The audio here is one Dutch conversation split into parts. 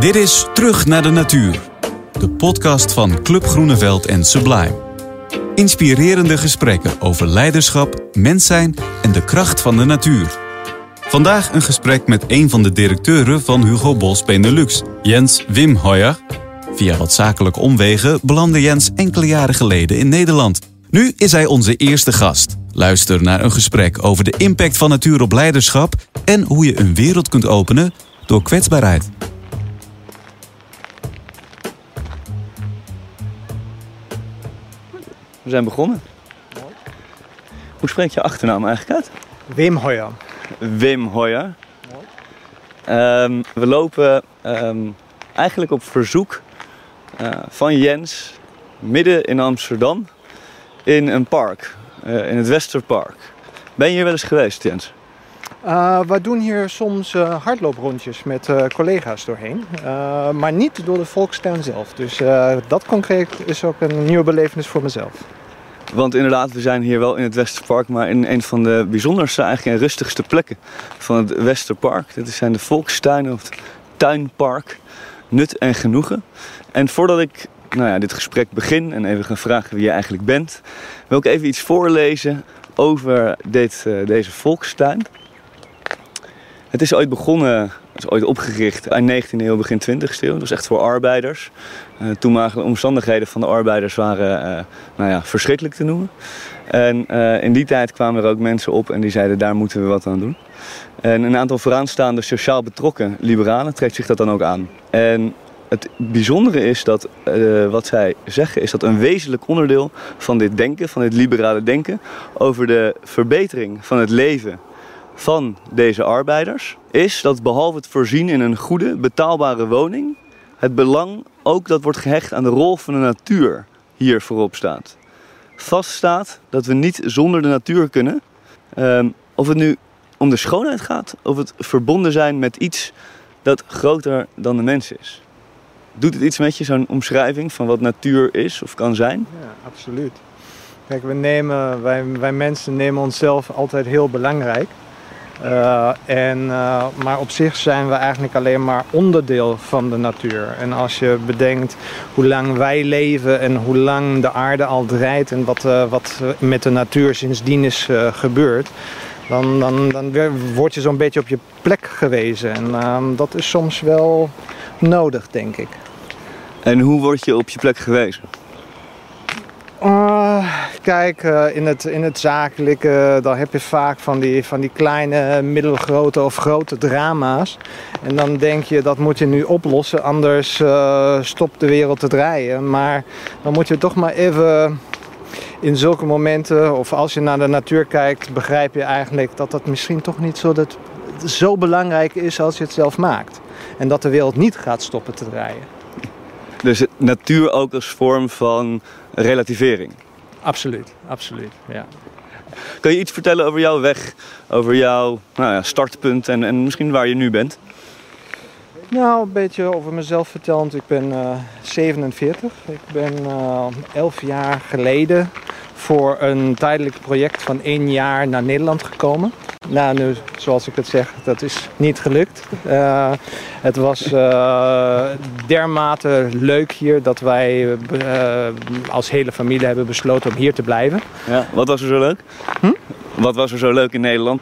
Dit is Terug naar de Natuur. De podcast van Club Groeneveld en Sublime. Inspirerende gesprekken over leiderschap, mens zijn en de kracht van de natuur. Vandaag een gesprek met een van de directeuren van Hugo Bos Benelux, Jens Wim Hoyer. Via wat zakelijke omwegen belandde Jens enkele jaren geleden in Nederland. Nu is hij onze eerste gast. Luister naar een gesprek over de impact van natuur op leiderschap en hoe je een wereld kunt openen door kwetsbaarheid. We zijn begonnen. Hoe spreek je achternaam eigenlijk uit? Wim Hoyer. Wim Hoyer. Ehm, we lopen ehm, eigenlijk op verzoek eh, van Jens midden in Amsterdam in een park, eh, in het Westerpark. Ben je hier wel eens geweest, Jens? Uh, we doen hier soms uh, hardlooprondjes met uh, collega's doorheen, maar niet door de volkstuin zelf. Dus dat concreet is ook een nieuwe belevenis voor mezelf. Want inderdaad, we zijn hier wel in het Westerpark, maar in een van de bijzonderste eigenlijk en rustigste plekken van het Westerpark. Dit zijn de volkstuinen of het tuinpark. Nut en genoegen. En voordat ik nou ja, dit gesprek begin en even ga vragen wie je eigenlijk bent, wil ik even iets voorlezen over dit, deze volkstuin. Het is ooit begonnen, het is ooit opgericht eind 19e eeuw, begin 20e eeuw. Dat was echt voor arbeiders. Uh, toenmalige omstandigheden van de arbeiders waren uh, nou ja, verschrikkelijk te noemen. En uh, in die tijd kwamen er ook mensen op en die zeiden daar moeten we wat aan doen. En een aantal vooraanstaande sociaal betrokken liberalen trekt zich dat dan ook aan. En het bijzondere is dat wat zij zeggen is dat een wezenlijk onderdeel van dit denken, van dit liberale denken, over de verbetering van het leven van deze arbeiders is dat behalve het voorzien in een goede, betaalbare woning, het belang ook dat wordt gehecht aan de rol van de natuur hier voorop staat. Vaststaat dat we niet zonder de natuur kunnen. Um, of het nu om de schoonheid gaat, of het verbonden zijn met iets dat groter dan de mens is. Doet het iets met je, zo'n omschrijving van wat natuur is of kan zijn? Ja, absoluut. Kijk, we nemen, wij, wij mensen nemen onszelf altijd heel belangrijk. Uh, en, uh, maar op zich zijn we eigenlijk alleen maar onderdeel van de natuur. En als je bedenkt hoe lang wij leven en hoe lang de aarde al draait en wat, uh, wat met de natuur sindsdien is gebeurd, dan, dan, dan word je zo'n beetje op je plek gewezen. En ehm, dat is soms wel nodig, denk ik. En hoe word je op je plek gewezen? Uh, kijk, uh, in, het, in het zakelijke, dan heb je vaak van die, van die kleine, middelgrote of grote drama's. En dan denk je, dat moet je nu oplossen, anders uh, stopt de wereld te draaien. Maar dan moet je toch maar even in zulke momenten, of als je naar de natuur kijkt, begrijp je eigenlijk dat dat misschien toch niet zo, dat, zo belangrijk is als je het zelf maakt. En dat de wereld niet gaat stoppen te draaien. Dus natuur ook als vorm van relativering? Absoluut, absoluut, ja. Kun je iets vertellen over jouw weg, over jouw nou ja, startpunt en, en misschien waar je nu bent? Nou, een beetje over mezelf verteld. Ik ben uh, 47. Ik ben uh, 11 jaar geleden voor een tijdelijk project van één jaar naar Nederland gekomen. Nou, nu, zoals ik het zeg, dat is niet gelukt. Uh, het was uh, dermate leuk hier dat wij uh, als hele familie hebben besloten om hier te blijven. Ja, wat was er zo leuk? Hm? Wat was er zo leuk in Nederland?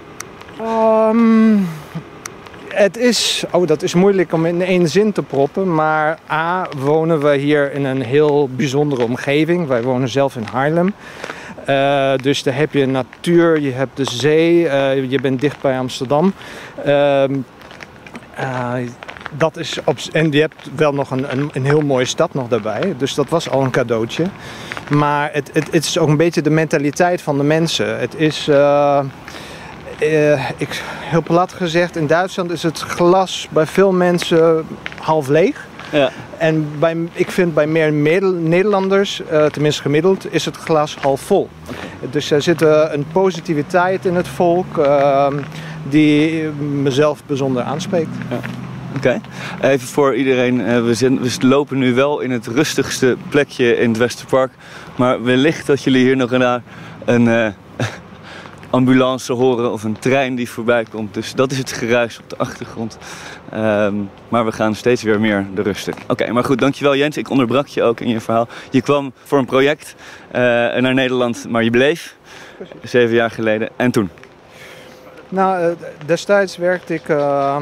Um, het is, oh, dat is moeilijk om in één zin te proppen. Maar A, wonen we hier in een heel bijzondere omgeving. Wij wonen zelf in Haarlem. Uh, dus daar heb je natuur, je hebt de zee, uh, je bent dicht bij Amsterdam. Uh, dat is op, en je hebt wel nog een, een, een, heel mooie stad nog daarbij. Dus dat was al een cadeautje. Maar het, het, het is ook een beetje de mentaliteit van de mensen. Het is, ik, heel plat gezegd, in Duitsland is het glas bij veel mensen half leeg. Ja. En bij, ik vind bij meer Nederlanders, uh, tenminste gemiddeld, is het glas half vol. Dus er zit uh, een positiviteit in het volk uh, die mezelf bijzonder aanspreekt. Ja. Oké, okay. even voor iedereen. We, zijn, we, lopen nu wel in het rustigste plekje in het Westerpark. Maar wellicht dat jullie hier nog een, een ambulance horen of een trein die voorbij komt. Dus dat is het geruis op de achtergrond. Ehm, maar we gaan steeds weer meer de rust in. Oké, maar goed, dankjewel Jens. Ik onderbrak je ook in je verhaal. Je kwam voor een project uh, naar Nederland, maar je bleef. Zeven jaar geleden. En toen? Nou, eh, destijds werkte ik uh,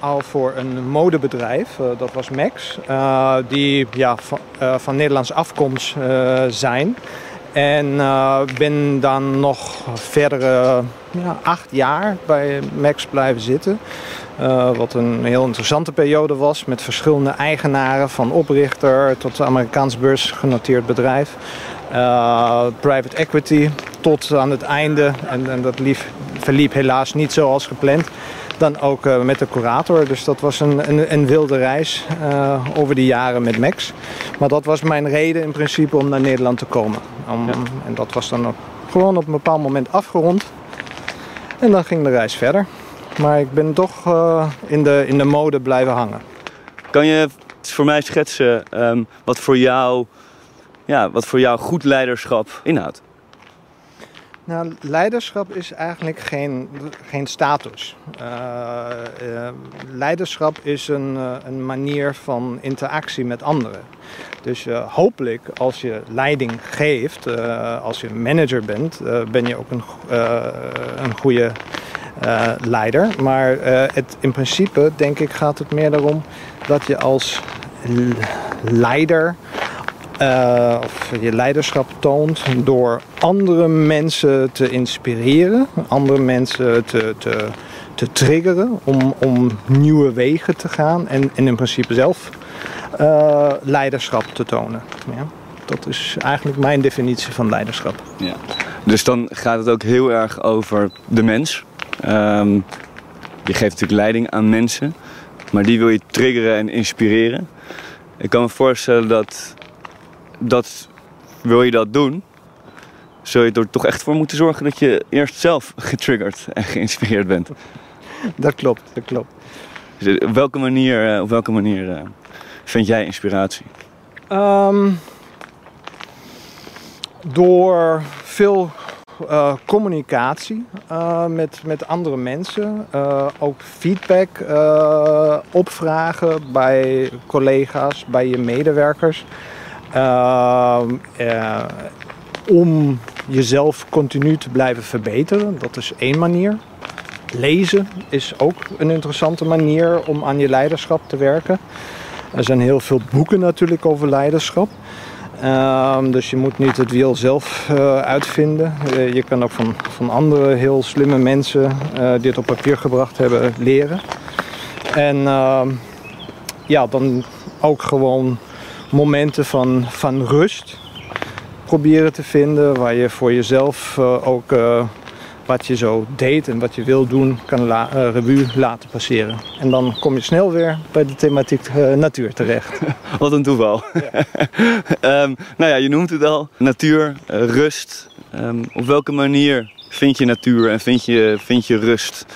al voor een modebedrijf. Uh, dat was Max. Uh, die ja, van, van Nederlandse afkomst zijn. En ben dan nog verdere ja, acht jaar bij Max blijven zitten. wat een heel interessante periode was met verschillende eigenaren, van oprichter tot Amerikaans beursgenoteerd bedrijf. private equity tot aan het einde, en, en dat lief, verliep helaas niet zoals gepland, dan ook uh, met de curator. Dus dat was een, een, een wilde reis uh, over die jaren met Max. Maar dat was mijn reden in principe om naar Nederland te komen. Om, ja. En dat was dan ook gewoon op een bepaald moment afgerond. En dan ging de reis verder. Maar ik ben toch uh, in, de, in de mode blijven hangen. Kan je voor mij schetsen um, wat, voor jou, ja, wat voor jou goed leiderschap inhoudt? Nou, leiderschap is eigenlijk geen, geen status. Uh, uh, leiderschap is een, uh, een manier van interactie met anderen. Dus hopelijk als je leiding geeft, als je manager bent, ben je ook een, een goede leider. Maar het, in principe denk ik gaat het meer daarom dat je als leider uh, of je leiderschap toont door andere mensen te inspireren, andere mensen te, te, te triggeren om, om nieuwe wegen te gaan en, en in principe zelf uh, leiderschap te tonen. Ja, dat is eigenlijk mijn definitie van leiderschap. Ja. Dus dan gaat het ook heel erg over de mens. Um, je geeft natuurlijk leiding aan mensen, maar die wil je triggeren en inspireren. Ik kan me voorstellen dat dat, wil je dat doen, zul je er toch echt voor moeten zorgen dat je eerst zelf getriggerd en geïnspireerd bent. Dat klopt, dat klopt. Dus op welke manier, eh, op welke manier vind jij inspiratie? Um, door veel uh, communicatie uh, met, met andere mensen. Uh, ook feedback opvragen bij collega's, bij je medewerkers. Ehm, eh, om jezelf continu te blijven verbeteren. Dat is één manier. Lezen is ook een interessante manier om aan je leiderschap te werken. Er zijn heel veel boeken natuurlijk over leiderschap. Um, dus je moet niet het wiel zelf uh, uitvinden. Uh, je kan ook van, van andere heel slimme mensen het op papier gebracht hebben leren. En uh, ja, dan ook gewoon momenten van, van rust proberen te vinden. Waar je voor jezelf uh, ook uh, wat je zo deed en wat je wil doen kan la uh, revue laten passeren. En dan kom je snel weer bij de thematiek natuur terecht. wat een toeval. Ja. um, nou ja, je noemt het al. Natuur, rust. Um, op welke manier vind je natuur en vind je, vind je rust?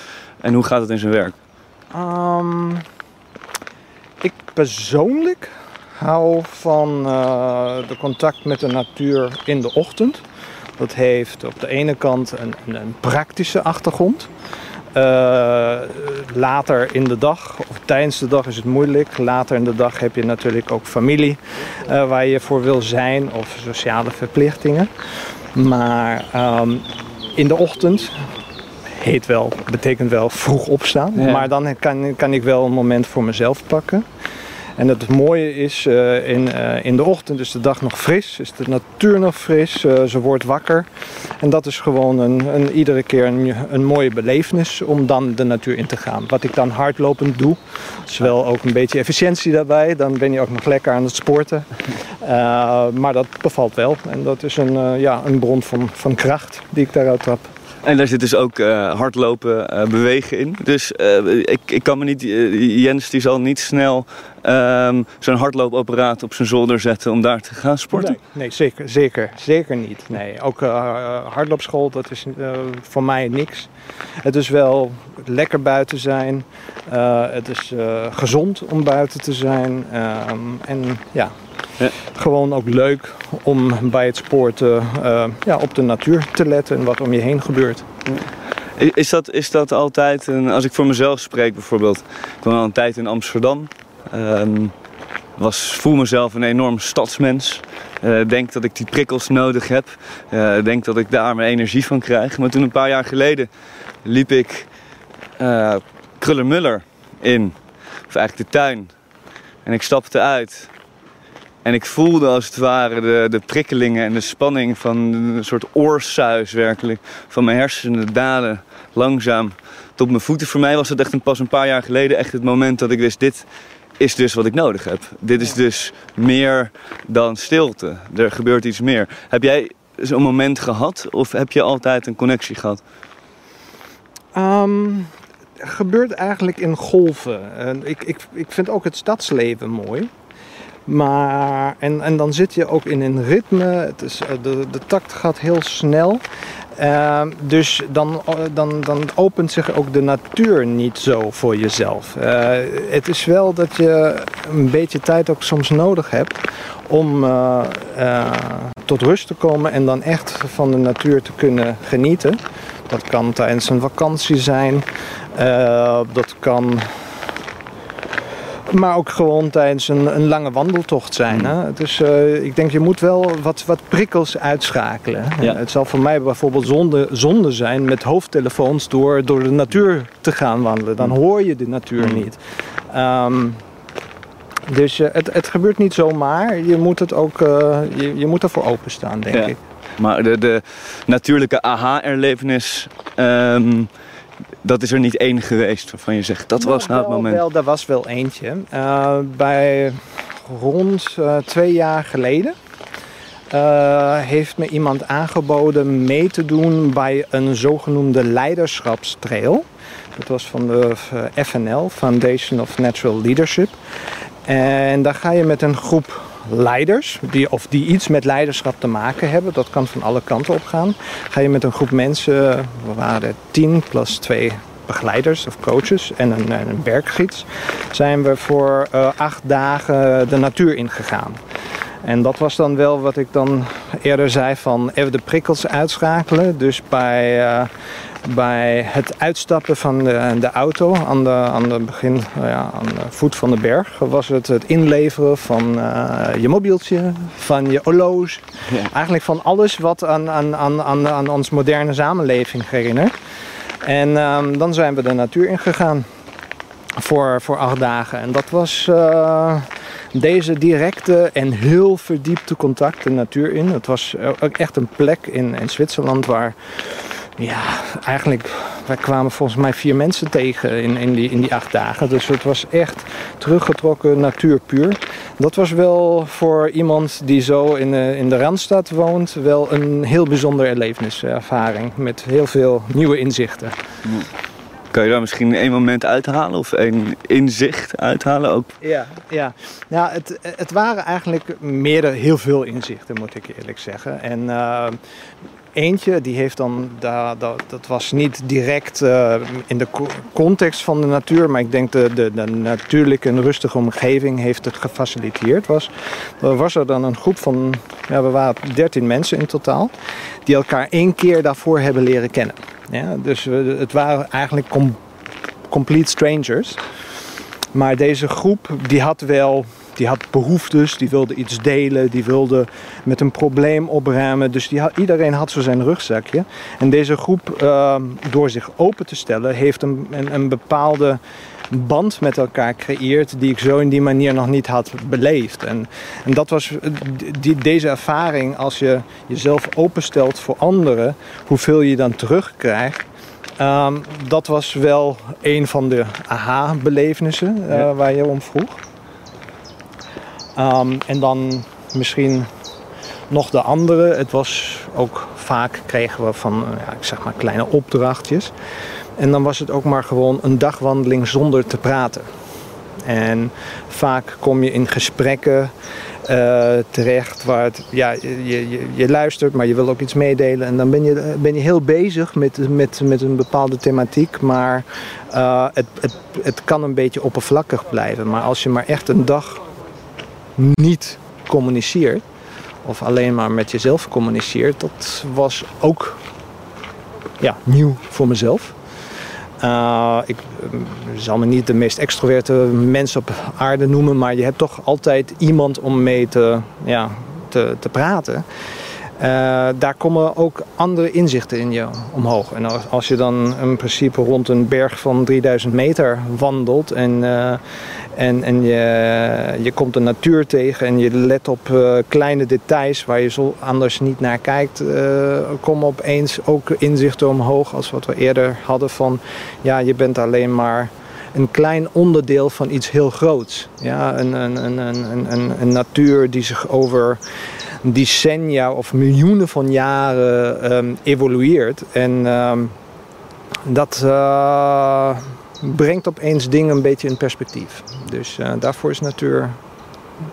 En hoe gaat het in zijn werk? Um, ik persoonlijk hou van uh, de contact met de natuur in de ochtend. Dat heeft op de ene kant een, een, een praktische achtergrond. Uh, later in de dag, of tijdens de dag is het moeilijk. Later in de dag heb je natuurlijk ook familie uh, waar je voor wil zijn of sociale verplichtingen. Maar um, in de ochtend heet wel, betekent wel vroeg opstaan. Ja. Maar dan kan, kan ik wel een moment voor mezelf pakken. En het mooie is, uh, in, uh, in de ochtend is de dag nog fris, is de natuur nog fris, uh, ze wordt wakker. En dat is gewoon een, een iedere keer een, een, mooie belevenis om dan de natuur in te gaan. Wat ik dan hardlopend doe, is wel ook een beetje efficiëntie daarbij. Dan ben je ook nog lekker aan het sporten. maar dat bevalt wel en dat is een, ja, een bron van, van kracht die ik daaruit trap. En daar zit dus ook uh, hardlopen, uh, bewegen in. Dus uh, ik, ik kan me niet, Jens die zal niet snel um, zo'n hardloopapparaat op zijn zolder zetten om daar te gaan sporten. Nee, nee zeker, zeker, zeker niet. Nee, ook hardloopschool, dat is voor mij niks. Het is wel lekker buiten zijn. het is gezond om buiten te zijn. Ehm, en ja, ja. Gewoon ook leuk om bij het sporten uh, ja, op de natuur te letten en wat om je heen gebeurt. Is dat, is dat altijd, een, als ik voor mezelf spreek bijvoorbeeld, ik woon al een tijd in Amsterdam. Um, was, voel mezelf een enorm stadsmens. Uh, denk dat ik die prikkels nodig heb. Uh, denk dat ik daar mijn energie van krijg. Maar toen een paar jaar geleden liep ik uh, Krullermuller in. Of eigenlijk de tuin. En ik stapte uit. En ik voelde als het ware de, de prikkelingen en de spanning van een soort oorsuis werkelijk. Van mijn hersenen dalen langzaam tot mijn voeten. Voor mij was het echt een, pas een paar jaar geleden echt het moment dat ik wist... dit is dus wat ik nodig heb. Dit is dus meer dan stilte. Er gebeurt iets meer. Heb jij zo'n moment gehad of heb je altijd een connectie gehad? Um, gebeurt eigenlijk in golven. ik, ik, ik vind ook het stadsleven mooi. Maar, en, en dan zit je ook in een ritme. Het is, de, de takt gaat heel snel. Uh, dus dan, dan, dan opent zich ook de natuur niet zo voor jezelf. Uh, het is wel dat je een beetje tijd ook soms nodig hebt om tot rust te komen en dan echt van de natuur te kunnen genieten. Dat kan tijdens een vakantie zijn, dat kan maar ook gewoon tijdens een, een lange wandeltocht zijn. Hè? Dus uh, ik denk, je moet wel wat, wat prikkels uitschakelen. Ja. Het zal voor mij bijvoorbeeld zonde, zonde zijn met hoofdtelefoons door, door de natuur te gaan wandelen. Dan hoor je de natuur mm. niet. Um, dus uh, het, het gebeurt niet zomaar. Je moet, het ook, uh, je, je moet ervoor openstaan, denk ja. ik. Maar de, de natuurlijke aha-erlevenis... Um, dat is er niet één geweest waarvan je zegt dat was nou het moment. Wel, er was wel eentje. Uh, bij rond uh, twee jaar geleden uh, heeft me iemand aangeboden mee te doen bij een zogenoemde leiderschapstrail. Dat was van de FNL, Foundation of Natural Leadership. En daar ga je met een groep leiders, die, of die iets met leiderschap te maken hebben. Dat kan van alle kanten op gaan. Ga je met een groep mensen, we waren tien plus twee begeleiders of coaches en een, een berggids, zijn we voor uh, acht dagen de natuur ingegaan. En dat was dan wel wat ik dan eerder zei van even de prikkels uitschakelen. Dus bij uh, bij het uitstappen van de, de auto aan de, aan de begin, nou ja, aan de voet van de berg was het het inleveren van uh, je mobieltje, van je horloge. Ja. Eigenlijk van alles wat aan, aan, aan, aan, aan ons moderne samenleving herinnert. En um, dan zijn we de natuur ingegaan voor, voor acht dagen. En dat was uh, deze directe en heel verdiepte contact de natuur in. Het was ook echt een plek in, in Zwitserland waar ja, eigenlijk, wij kwamen volgens mij vier mensen tegen in, in, die, in die acht dagen. Dus het was echt teruggetrokken natuur puur. Dat was wel voor iemand die zo in de, in de Randstad woont, wel een heel bijzondere erlevenis-ervaring. Met heel veel nieuwe inzichten. Kan je daar misschien één moment uithalen of één inzicht uithalen ook? Ja, ja. ja het, het waren eigenlijk meerdere, heel veel inzichten moet ik eerlijk zeggen. En uh, eentje, die heeft dan, dat, dat was niet direct uh, in de context van de natuur, maar ik denk de, de, de natuurlijke en rustige omgeving heeft het gefaciliteerd. Was, was er dan een groep van, ja, we waren 13 mensen in totaal, die elkaar één keer daarvoor hebben leren kennen. Ja, dus het waren eigenlijk com complete strangers. Maar deze groep die had wel die had behoeftes, die wilde iets delen, die wilde met een probleem opruimen. Dus die had, iedereen had zo zijn rugzakje. En deze groep, uh, door zich open te stellen, heeft een, een, een bepaalde band met elkaar creëert die ik zo in die manier nog niet had beleefd. En, en dat was die, deze ervaring, als je jezelf openstelt voor anderen, hoeveel je dan terugkrijgt. Um, dat was wel een van de aha-belevenissen uh, ja. waar je om vroeg. Um, en dan misschien nog de andere. Het was ook vaak kregen we van ja, ik zeg maar kleine opdrachtjes. En dan was het ook maar gewoon een dagwandeling zonder te praten. En vaak kom je in gesprekken uh, terecht waar het, ja, je, je, je, luistert, maar je wil ook iets meedelen. En dan ben je, ben je heel bezig met, met, met een bepaalde thematiek, maar uh, het, het, het kan een beetje oppervlakkig blijven. Maar als je maar echt een dag niet communiceert, of alleen maar met jezelf communiceert, dat was ook ja, nieuw voor mezelf. Uh, ik zal me niet de meest extroverte mens op aarde noemen, maar je hebt toch altijd iemand om mee te, ja, te, te praten. Uh, daar komen ook andere inzichten in je omhoog. En als, je dan in principe rond een berg van 3000 meter wandelt en, uh, en, en je, je komt de natuur tegen en je let op uh, kleine details waar je zo anders niet naar kijkt, komen opeens ook inzichten omhoog als wat we eerder hadden van ja, je bent alleen maar een klein onderdeel van iets heel groots. Ja, een, een, een, een, een, een natuur die zich over decennia of miljoenen van jaren um, evolueert. En um, dat uh, brengt opeens dingen een beetje in perspectief. Dus uh, daarvoor is natuur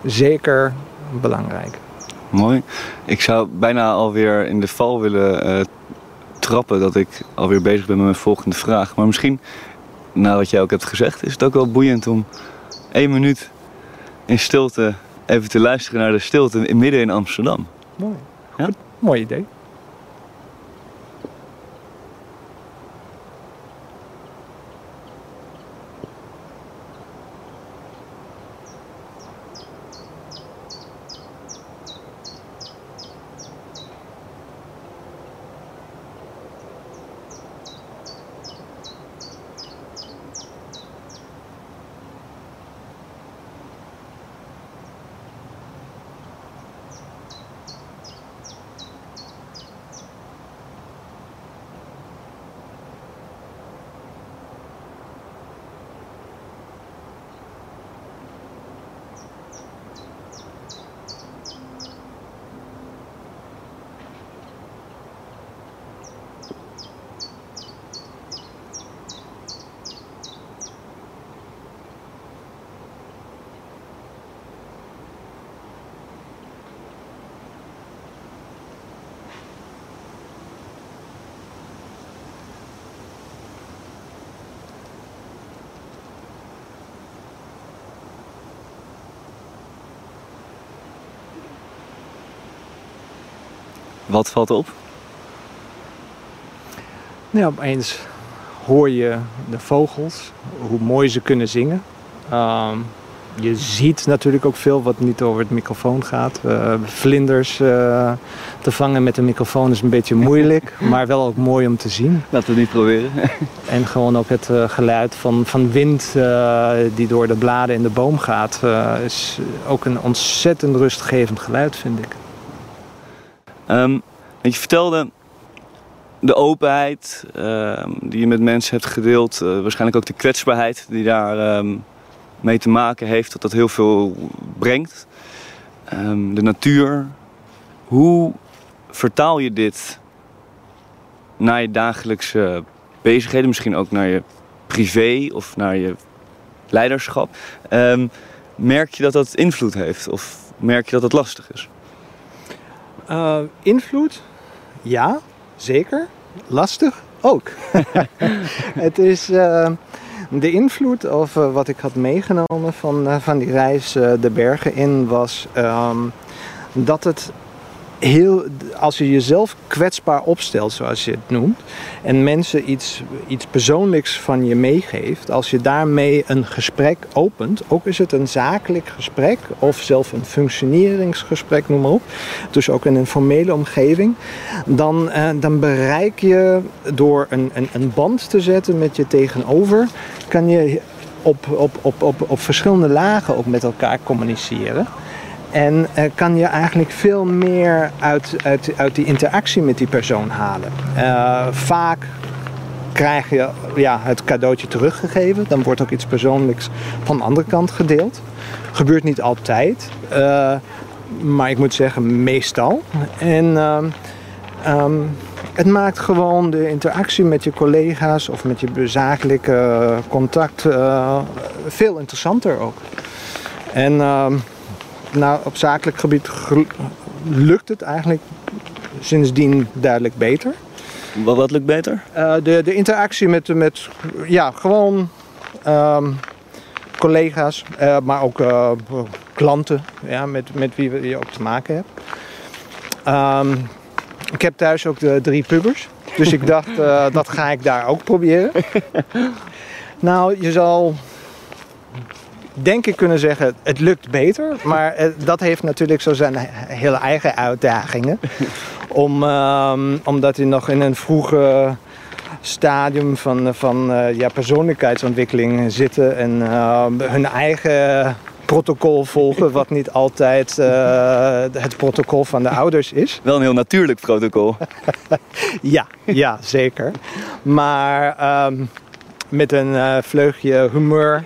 zeker belangrijk. Mooi. Ik zou bijna alweer in de val willen uh, trappen dat ik alweer bezig ben met mijn volgende vraag. Maar misschien, na wat jij ook hebt gezegd, is het ook wel boeiend om één minuut in stilte even te luisteren naar de stilte midden in Amsterdam. Mooi. Ja? Goed, mooi idee. Wat valt op? Nou, opeens hoor je de vogels, hoe mooi ze kunnen zingen. Um, je ziet natuurlijk ook veel wat niet over het microfoon gaat. Uh, vlinders uh, te vangen met een microfoon is een beetje moeilijk, maar wel ook mooi om te zien. Laten we het niet proberen. en gewoon ook het uh, geluid van, van wind die door de bladen in de boom gaat, is ook een ontzettend rustgevend geluid, vind ik. Um, je vertelde de openheid uh, die je met mensen hebt gedeeld. Uh, waarschijnlijk ook de kwetsbaarheid die daar um, mee te maken heeft. Dat dat heel veel brengt. De natuur. Hoe vertaal je dit naar je dagelijkse bezigheden? Misschien ook naar je privé of naar je leiderschap. merk je dat dat invloed heeft? Of merk je dat het lastig is? Uh, invloed? Ja, zeker. Lastig? Ook. het is uh, de invloed of uh, wat ik had meegenomen van, van die reis de bergen in was um, dat het heel, als je jezelf kwetsbaar opstelt, zoals je het noemt, en mensen iets, iets persoonlijks van je meegeeft, als je daarmee een gesprek opent, ook is het een zakelijk gesprek of zelfs een functioneringsgesprek, noem maar op, dus ook in een formele omgeving, dan, eh, dan bereik je door een, een, een band te zetten met je tegenover, kan je op, op, op, op, op verschillende lagen ook met elkaar communiceren. En uh, kan je eigenlijk veel meer uit, uit, uit die interactie met die persoon halen. Uh, vaak krijg je ja, het cadeautje teruggegeven. Dan wordt ook iets persoonlijks van de andere kant gedeeld. Gebeurt niet altijd. Uh, maar ik moet zeggen, meestal. En um, het maakt gewoon de interactie met je collega's of met je zakelijke contact veel interessanter ook. En ehm, nou, op zakelijk gebied lukt het eigenlijk sindsdien duidelijk beter. Wat, wat lukt beter? Uh, de, de interactie met, met ja, gewoon um, collega's, uh, maar ook uh, klanten ja, met, met wie je ook te maken hebt. Um, ik heb thuis ook de drie pubers. Dus ik dacht, dat ga ik daar ook proberen. nou, je zal denk ik kunnen zeggen, het lukt beter. Maar dat heeft natuurlijk zo zijn hele eigen uitdagingen. Om, um, omdat hij nog in een vroege stadium van, van uh, ja, persoonlijkheidsontwikkeling zitten. En uh, hun eigen protocol volgen, wat niet altijd uh, het protocol van de ouders is. Wel een heel natuurlijk protocol. ja, ja, zeker. Maar um, met een uh, vleugje humeur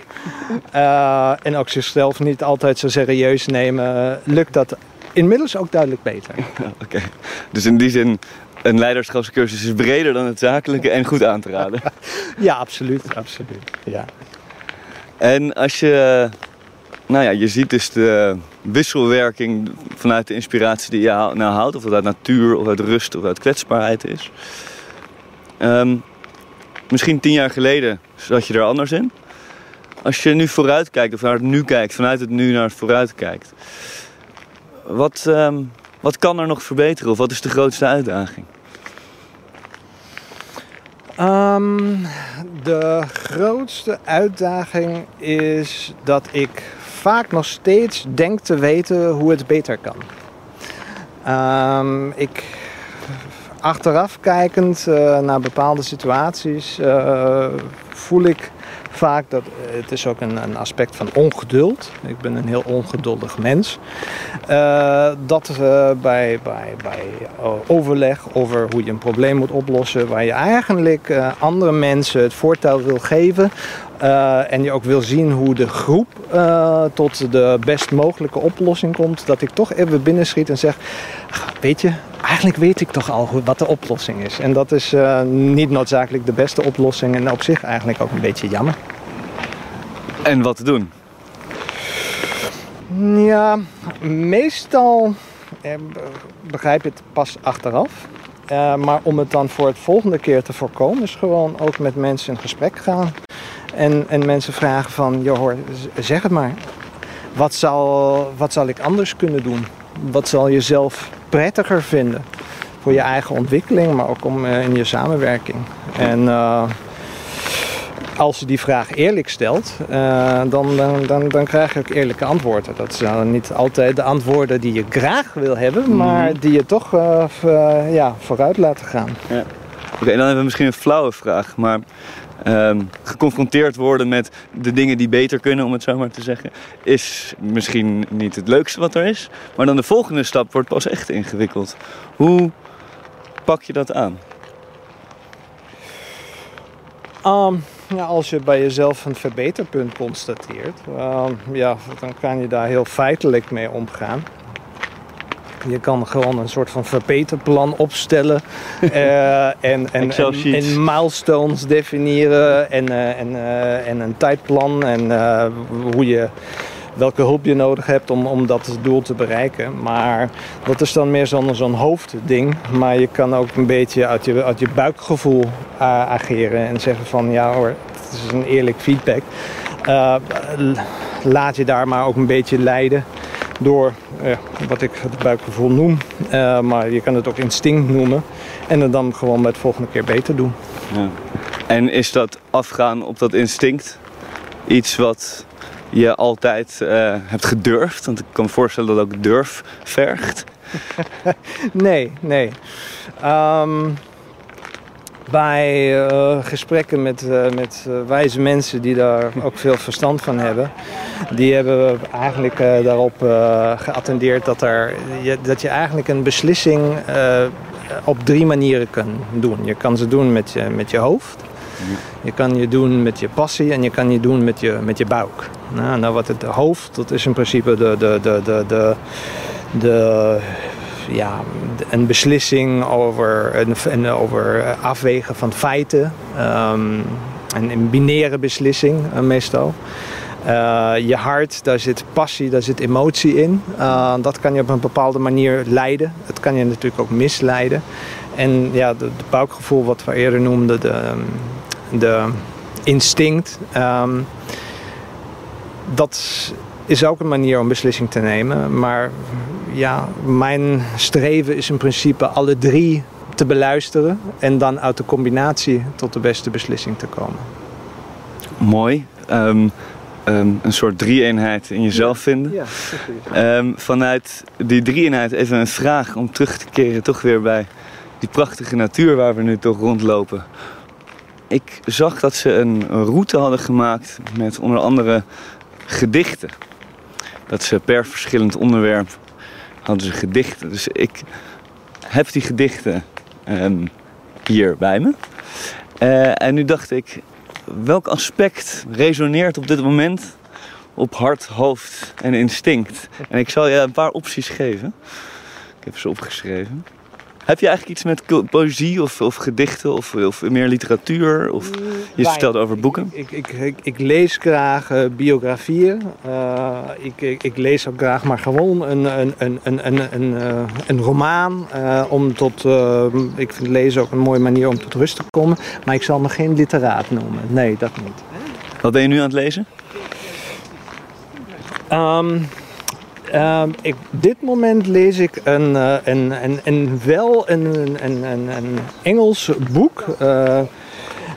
uh, en ook zichzelf niet altijd zo serieus nemen, lukt dat inmiddels ook duidelijk beter. Oké, okay. dus in die zin een leiderschapscursus is breder dan het zakelijke en goed aan te raden. ja, absoluut, absoluut. Ja. En als je, nou ja, je ziet dus de wisselwerking vanuit de inspiratie die je nou houdt, of dat uit natuur, of uit rust, of uit kwetsbaarheid is. Um, misschien tien jaar geleden zat je er anders in. Als je nu vooruit kijkt, of naar het nu kijkt, vanuit het nu naar het vooruit kijkt. Wat, um, wat kan er nog verbeteren of wat is de grootste uitdaging? Um, de grootste uitdaging is dat ik vaak nog steeds denk te weten hoe het beter kan. Um, ik achteraf kijkend uh, naar bepaalde situaties uh, voel ik vaak dat het is ook een, een, aspect van ongeduld. Ik ben een heel ongeduldig mens. Dat bij, bij, bij overleg over hoe je een probleem moet oplossen, waar je eigenlijk andere mensen het voortouw wil geven. En je ook wil zien hoe de groep tot de best mogelijke oplossing komt. Dat ik toch even binnenschiet en zeg: Weet je, eigenlijk weet ik toch al wat de oplossing is. En dat is uh, niet noodzakelijk de beste oplossing en op zich eigenlijk ook een beetje jammer. En wat te doen? Ja, meestal eh, begrijp je het pas achteraf. Uh, maar om het dan voor het volgende keer te voorkomen, is gewoon ook met mensen in gesprek gaan. En, en mensen vragen van, joh hoor, zeg het maar. Wat zal, wat zal ik anders kunnen doen? Wat zal je zelf prettiger vinden. Voor je eigen ontwikkeling, maar ook om, uh, in je samenwerking. En uh, als je die vraag eerlijk stelt, uh, dan, dan, dan, dan, krijg je ook eerlijke antwoorden. Dat zijn niet altijd de antwoorden die je graag wil hebben, mhm. maar die je toch ja, vooruit laten gaan. Ja. Oké, okay, dan hebben we misschien een flauwe vraag, maar um, geconfronteerd worden met de dingen die beter kunnen, om het zo maar te zeggen, is misschien niet het leukste wat er is. Maar dan de volgende stap wordt pas echt ingewikkeld. Hoe pak je dat aan? Um, ja, als je bij jezelf een verbeterpunt constateert, um, ja, dan kan je daar heel feitelijk mee omgaan. Je kan gewoon een soort van verbeterplan opstellen. uh, en, en, en, en, milestones definiëren. En, uh, en, uh, en een tijdplan. En hoe je, welke hulp je nodig hebt om, om dat doel te bereiken. Maar dat is dan meer zo'n zo'n hoofdding. Maar je kan ook een beetje uit je, uit je buikgevoel ageren. En zeggen van ja hoor, het is een eerlijk feedback. laat je daar maar ook een beetje leiden door eh, wat ik het buikgevoel noem. Uh, maar je kan het ook instinct noemen. En het dan gewoon met de volgende keer beter doen. Ja. En is dat afgaan op dat instinct iets wat je altijd uh, hebt gedurfd? Want ik kan me voorstellen dat ook durf vergt. nee, nee. Um, bij uh, gesprekken met, uh, met uh, wijze mensen die daar ook veel verstand van hebben, die hebben eigenlijk daarop geattendeerd dat, er, je, dat je eigenlijk een beslissing op drie manieren kan doen. Je kan ze doen met je, met je hoofd, je kan je doen met je passie en je kan je doen met je, met je buik. Nou, nou wat het hoofd, dat is in principe de, de, de, de, de, de ja, een beslissing over, een, over afwegen van feiten. Um, een, binaire beslissing uh, meestal. Uh, je hart, daar zit passie, daar zit emotie in. Dat kan je op een bepaalde manier leiden. Het kan je natuurlijk ook misleiden. En ja, de buikgevoel, wat we eerder noemden, de, de instinct. Um, dat is ook een manier om beslissing te nemen. Maar ja, mijn streven is in principe alle drie te beluisteren en dan uit de combinatie tot de beste beslissing te komen. Mooi. Ehm, ehm, een soort drie-eenheid in jezelf vinden. Ja, Ehm, vanuit die drie-eenheid even een vraag om terug te keren toch weer bij die prachtige natuur waar we nu toch rondlopen. Ik zag dat ze een route hadden gemaakt met onder andere gedichten. Dat ze per verschillend onderwerp hadden ze gedichten. Dus ik heb die gedichten ehm, hier bij me. Eh, en nu dacht ik, welk aspect resoneert op dit moment op hart, hoofd en instinct? En ik zal je een paar opties geven. Ik heb ze opgeschreven. Heb je eigenlijk iets met poëzie of, of gedichten of, of meer literatuur? Of je vertelt over boeken? Ik, ik, ik, ik lees graag eh, biografieën. Eh, ik, ik, ik lees ook graag maar gewoon een, een, een, een, een, een, eh, een roman. eh, om tot, ik vind lezen ook een mooie manier om tot rust te komen. Maar ik zal me geen literaat noemen. Nee, dat niet. Wat ben je nu aan het lezen? Ehm, ehm, ik, op dit moment lees ik een, eh, een, een, een wel een, een, een, een, een Engels boek. eh,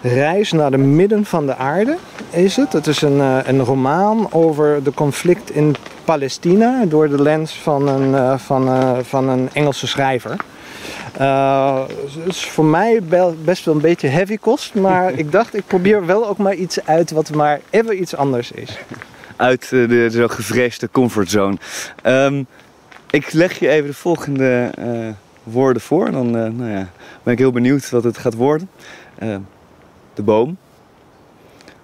Reis naar de midden van de aarde is het. Het is een, eh, een roman over de conflict in Palestina door de lens van een, van, van een Engelse schrijver. Het is voor mij best wel een beetje heavy kost, maar ik dacht ik probeer wel ook maar iets uit wat maar even iets anders is. Uit eh, de zo gevreesde comfortzone. Ehm, ik leg je even de volgende eh, woorden voor. Dan eh, nou ja, ben ik heel benieuwd wat het gaat worden. Eh, de boom.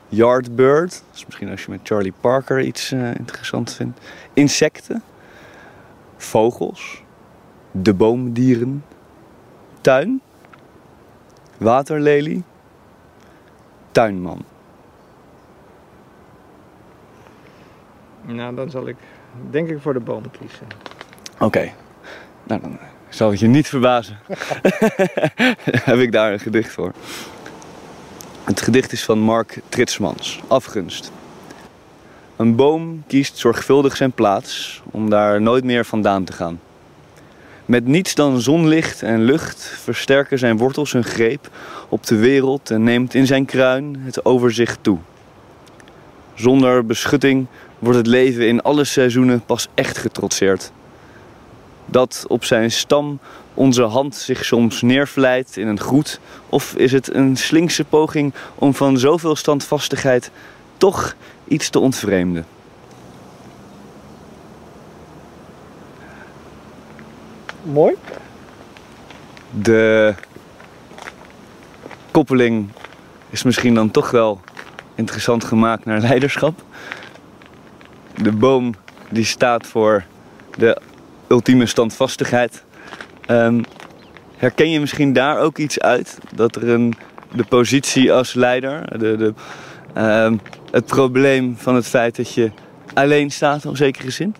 Yardbird. Is misschien als je met Charlie Parker iets eh, interessant vindt. Insecten. Vogels. De boomdieren. Tuin. Waterlelie. Tuinman. Nou, dan zal ik denk ik voor de boom kiezen. Oké. Nou, dan zal het je niet verbazen. Heb ik daar een gedicht voor. Het gedicht is van Mark Tritsmans, Afgunst. Een boom kiest zorgvuldig zijn plaats om daar nooit meer vandaan te gaan. Met niets dan zonlicht en lucht versterken zijn wortels hun greep op de wereld en neemt in zijn kruin het overzicht toe. Zonder beschutting wordt het leven in alle seizoenen pas echt getrotseerd dat op zijn stam onze hand zich soms neervlijt in een groet? Of is het een slinkse poging om van zoveel standvastigheid toch iets te ontvreemden? Mooi. De koppeling is misschien dan toch wel interessant gemaakt naar leiderschap. De boom die staat voor de ultieme standvastigheid. Ehm, herken je misschien daar ook iets uit? Dat er een, de positie als leider, de, de, ehm, het probleem van het feit dat je alleen staat in zekere zin?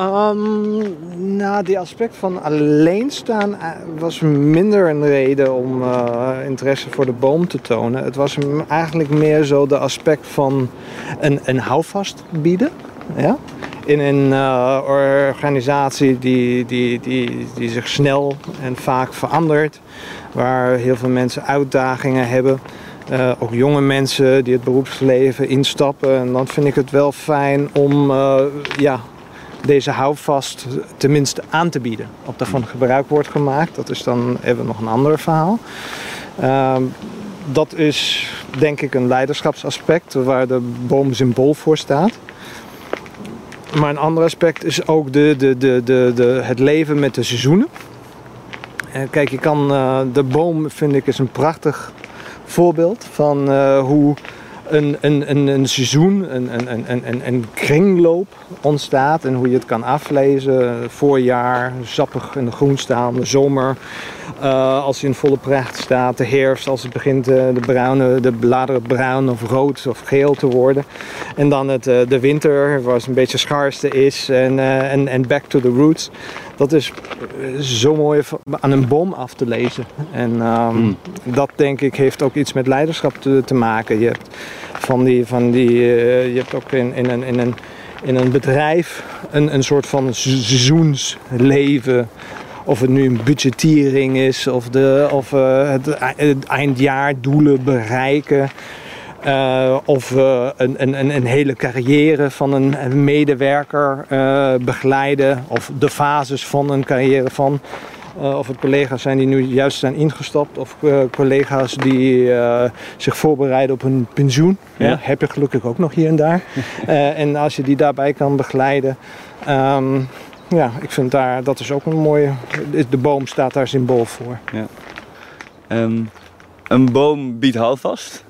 Ehm, nou, die aspect van alleen staan eh, was minder een reden om eh, interesse voor de boom te tonen. Het was eigenlijk meer zo de aspect van een, een houvast bieden. Ja? In een eh, organisatie die, die, die, die zich snel en vaak verandert. Waar heel veel mensen uitdagingen hebben. Ook jonge mensen die het beroepsleven instappen. En dan vind ik het wel fijn om ja, deze houvast tenminste aan te bieden. Of daarvan gebruik wordt gemaakt, dat is dan even nog een ander verhaal. Ehm, dat is denk ik een leiderschapsaspect waar de boom symbool voor staat. Maar een ander aspect is ook de, de, de, de, de, het leven met de seizoenen. Eh, kijk, je kan, eh, de boom vind ik is een prachtig voorbeeld van eh, hoe een, een, een, een seizoen, een, een, een, een- kringloop ontstaat en hoe je het kan aflezen. Voorjaar, sappig in de groen staan, de zomer eh, als hij in volle pracht staat, de herfst als het begint eh, de, bruine, de bladeren bruin of rood of geel te worden. En dan het, eh, de winter, waar het een beetje schaarste is en, en, en back to the roots. Dat is eh, zo mooi aan een boom af te lezen. En ehm, Mm. dat denk ik heeft ook iets met leiderschap te, te maken. Je hebt van die, van die eh, je hebt ook in, in, een, in, een, in een bedrijf een, een soort van se- seizoensleven. of het nu een budgettering is of, de, of uh, het, het eindjaardoelen bereiken. Uh, of uh, een, een, een, hele carrière van een, medewerker uh, begeleiden. Of de fases van een carrière van. of het collega's zijn die nu juist zijn ingestapt. Of collega's die zich voorbereiden op hun pensioen. Ja. Ja, heb je gelukkig ook nog hier en daar. en als je die daarbij kan begeleiden. Um, ja, ik vind daar, dat is ook een mooie. De boom staat daar symbool voor. Ja. Um, een boom biedt houvast.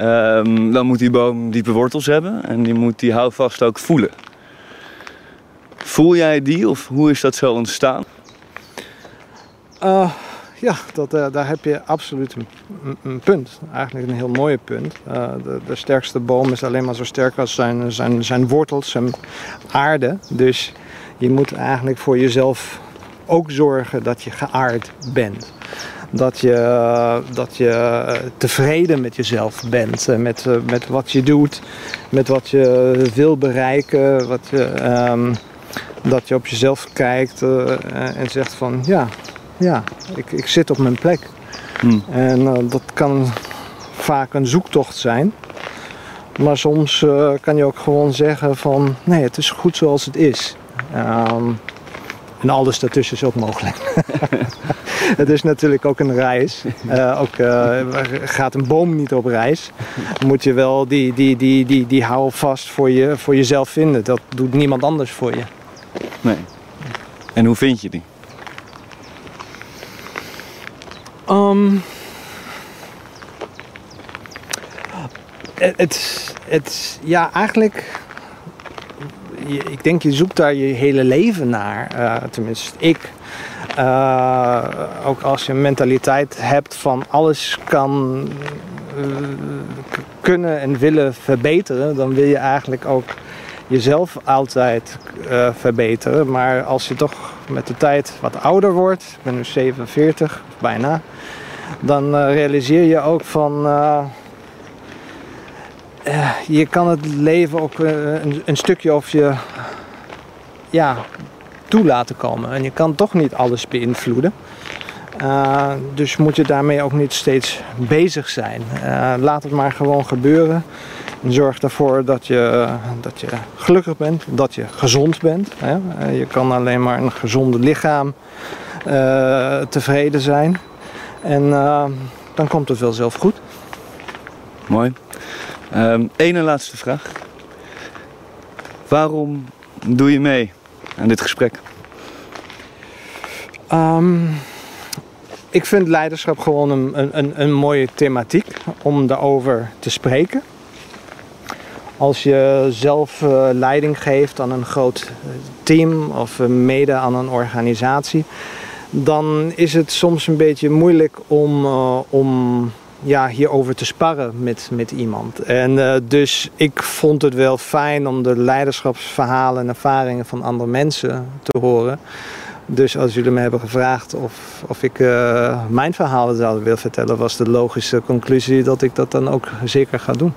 Um, dan moet die boom diepe wortels hebben en die moet die houvast ook voelen. Voel jij die of hoe is dat zo ontstaan? Uh, ja, dat, uh, daar heb je absoluut een, punt. Eigenlijk een heel mooie punt. De, de, sterkste boom is alleen maar zo sterk als zijn, zijn, zijn wortels, zijn aarde. Dus je moet eigenlijk voor jezelf ook zorgen dat je geaard bent. Dat je, dat je tevreden met jezelf bent, eh, met, eh, met wat je doet, met wat je wil bereiken. Wat je, um, dat je op jezelf kijkt uh, en zegt van ja, ja ik, ik zit op mijn plek. Hmm. En uh, dat kan vaak een zoektocht zijn. Maar soms uh, kan je ook gewoon zeggen van nee, het is goed zoals het is. Um, en alles daartussen is ook mogelijk. het is natuurlijk ook een reis. Uh, ook, uh, gaat een boom niet op reis. Moet je wel die, die, die, die, die houvast voor, je, voor jezelf vinden. Dat doet niemand anders voor je. Nee. En hoe vind je die? Um, het, het, ja, eigenlijk ik denk je zoekt daar je hele leven naar. Uh, tenminste, ik. Uh, ook als je een mentaliteit hebt van alles kan uh, kunnen en willen verbeteren, dan wil je eigenlijk ook jezelf altijd verbeteren. Maar als je toch met de tijd wat ouder wordt, ik ben nu 47, bijna, dan realiseer je ook van uh, je kan het leven ook uh, een, een, stukje of je ja, toe laten komen. En je kan toch niet alles beïnvloeden. Uh, dus moet je daarmee ook niet steeds bezig zijn. laat het maar gewoon gebeuren. En zorg ervoor dat je, dat je gelukkig bent, dat je gezond bent. Hè? je kan alleen maar een gezonde lichaam tevreden zijn. En dan komt het wel zelf goed. Mooi. Eén en laatste vraag. Waarom doe je mee aan dit gesprek? Um, ik vind leiderschap gewoon een, een, een mooie thematiek om daarover te spreken. Als je zelf uh, leiding geeft aan een groot team of uh, mede aan een organisatie, dan is het soms een beetje moeilijk om, om ja, hierover te sparren met, met iemand. En uh, dus ik vond het wel fijn om de leiderschapsverhalen en ervaringen van andere mensen te horen. Dus als jullie me hebben gevraagd of, of ik uh, mijn verhalen zou willen vertellen, was de logische conclusie dat ik dat dan ook zeker ga doen.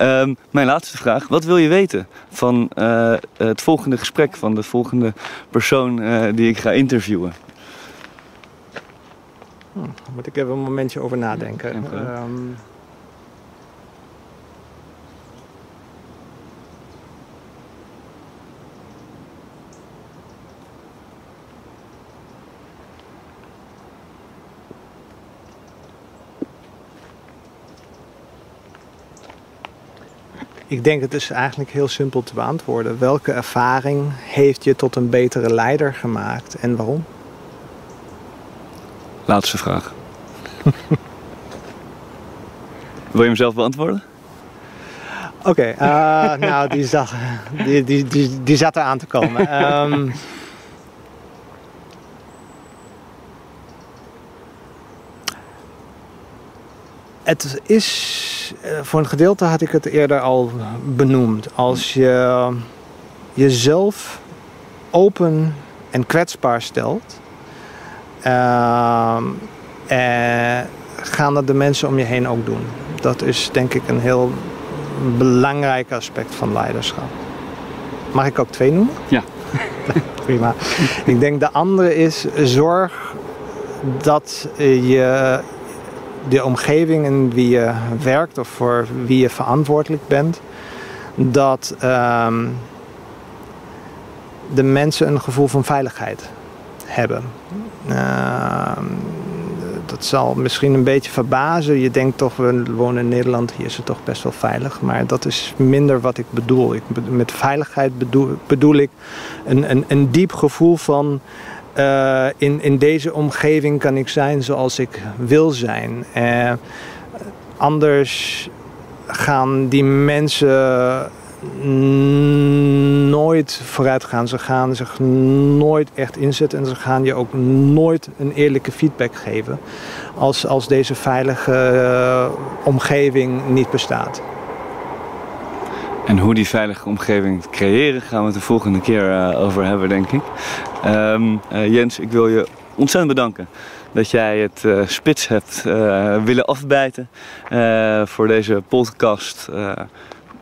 Um, mijn laatste vraag. Wat wil je weten van uh, het volgende gesprek, van de volgende persoon die ik ga interviewen? Hm, daar moet ik even een momentje over nadenken. Um, Ik denk het is eigenlijk heel simpel te beantwoorden. Welke ervaring heeft je tot een betere leider gemaakt en waarom? Laatste vraag. Wil je hem zelf beantwoorden? Oké, okay, uh, eh, nou die zat, die, die, die, die zat er aan te komen. Um, het is, eh, voor een gedeelte had ik het eerder al benoemd. Als je jezelf open en kwetsbaar stelt, gaan dat de mensen om je heen ook doen. Dat is denk ik een heel belangrijk aspect van leiderschap. Mag ik ook twee noemen? Ja. Prima. Ik denk de andere is zorg dat je de omgeving in wie je werkt of voor wie je verantwoordelijk bent, dat ehm, de mensen een gevoel van veiligheid hebben. Ehm, dat zal misschien een beetje verbazen. Je denkt toch, we wonen in Nederland, hier is het toch best wel veilig. Maar dat is minder wat ik bedoel. Ik, met veiligheid bedoel, ik een, een, een diep gevoel van... Uh, in, in deze omgeving kan ik zijn zoals ik wil zijn. Uh, anders gaan die mensen nooit vooruit gaan. Ze gaan zich nooit echt inzetten en ze gaan je ook nooit een eerlijke feedback geven als, als deze veilige uh, omgeving niet bestaat. En hoe die veilige omgeving creëren gaan we het de volgende keer uh, over hebben, denk ik. Um, uh, Jens, ik wil je ontzettend bedanken dat jij het spits hebt willen afbijten voor deze podcast.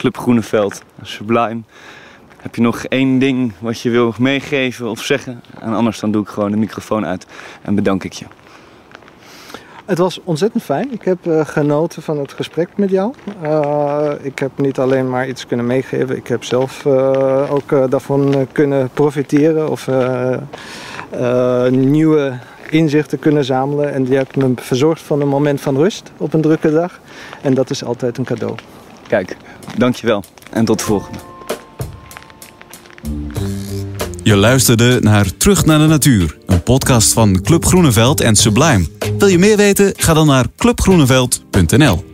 Club Groeneveld, Sublime. Heb je nog één ding wat je wil meegeven of zeggen? En anders dan doe ik gewoon de microfoon uit en bedank ik je. Het was ontzettend fijn. Ik heb uh, genoten van het gesprek met jou. Uh, ik heb niet alleen maar iets kunnen meegeven, ik heb zelf uh, ook daarvan kunnen profiteren of nieuwe inzichten kunnen zamelen. En je hebt me verzorgd van een moment van rust op een drukke dag. En dat is altijd een cadeau. Kijk, dankjewel en tot de volgende. Je luisterde naar Terug naar de Natuur, een podcast van Club Groeneveld en Sublime. Wil je meer weten? Ga dan naar clubgroeneveld.nl.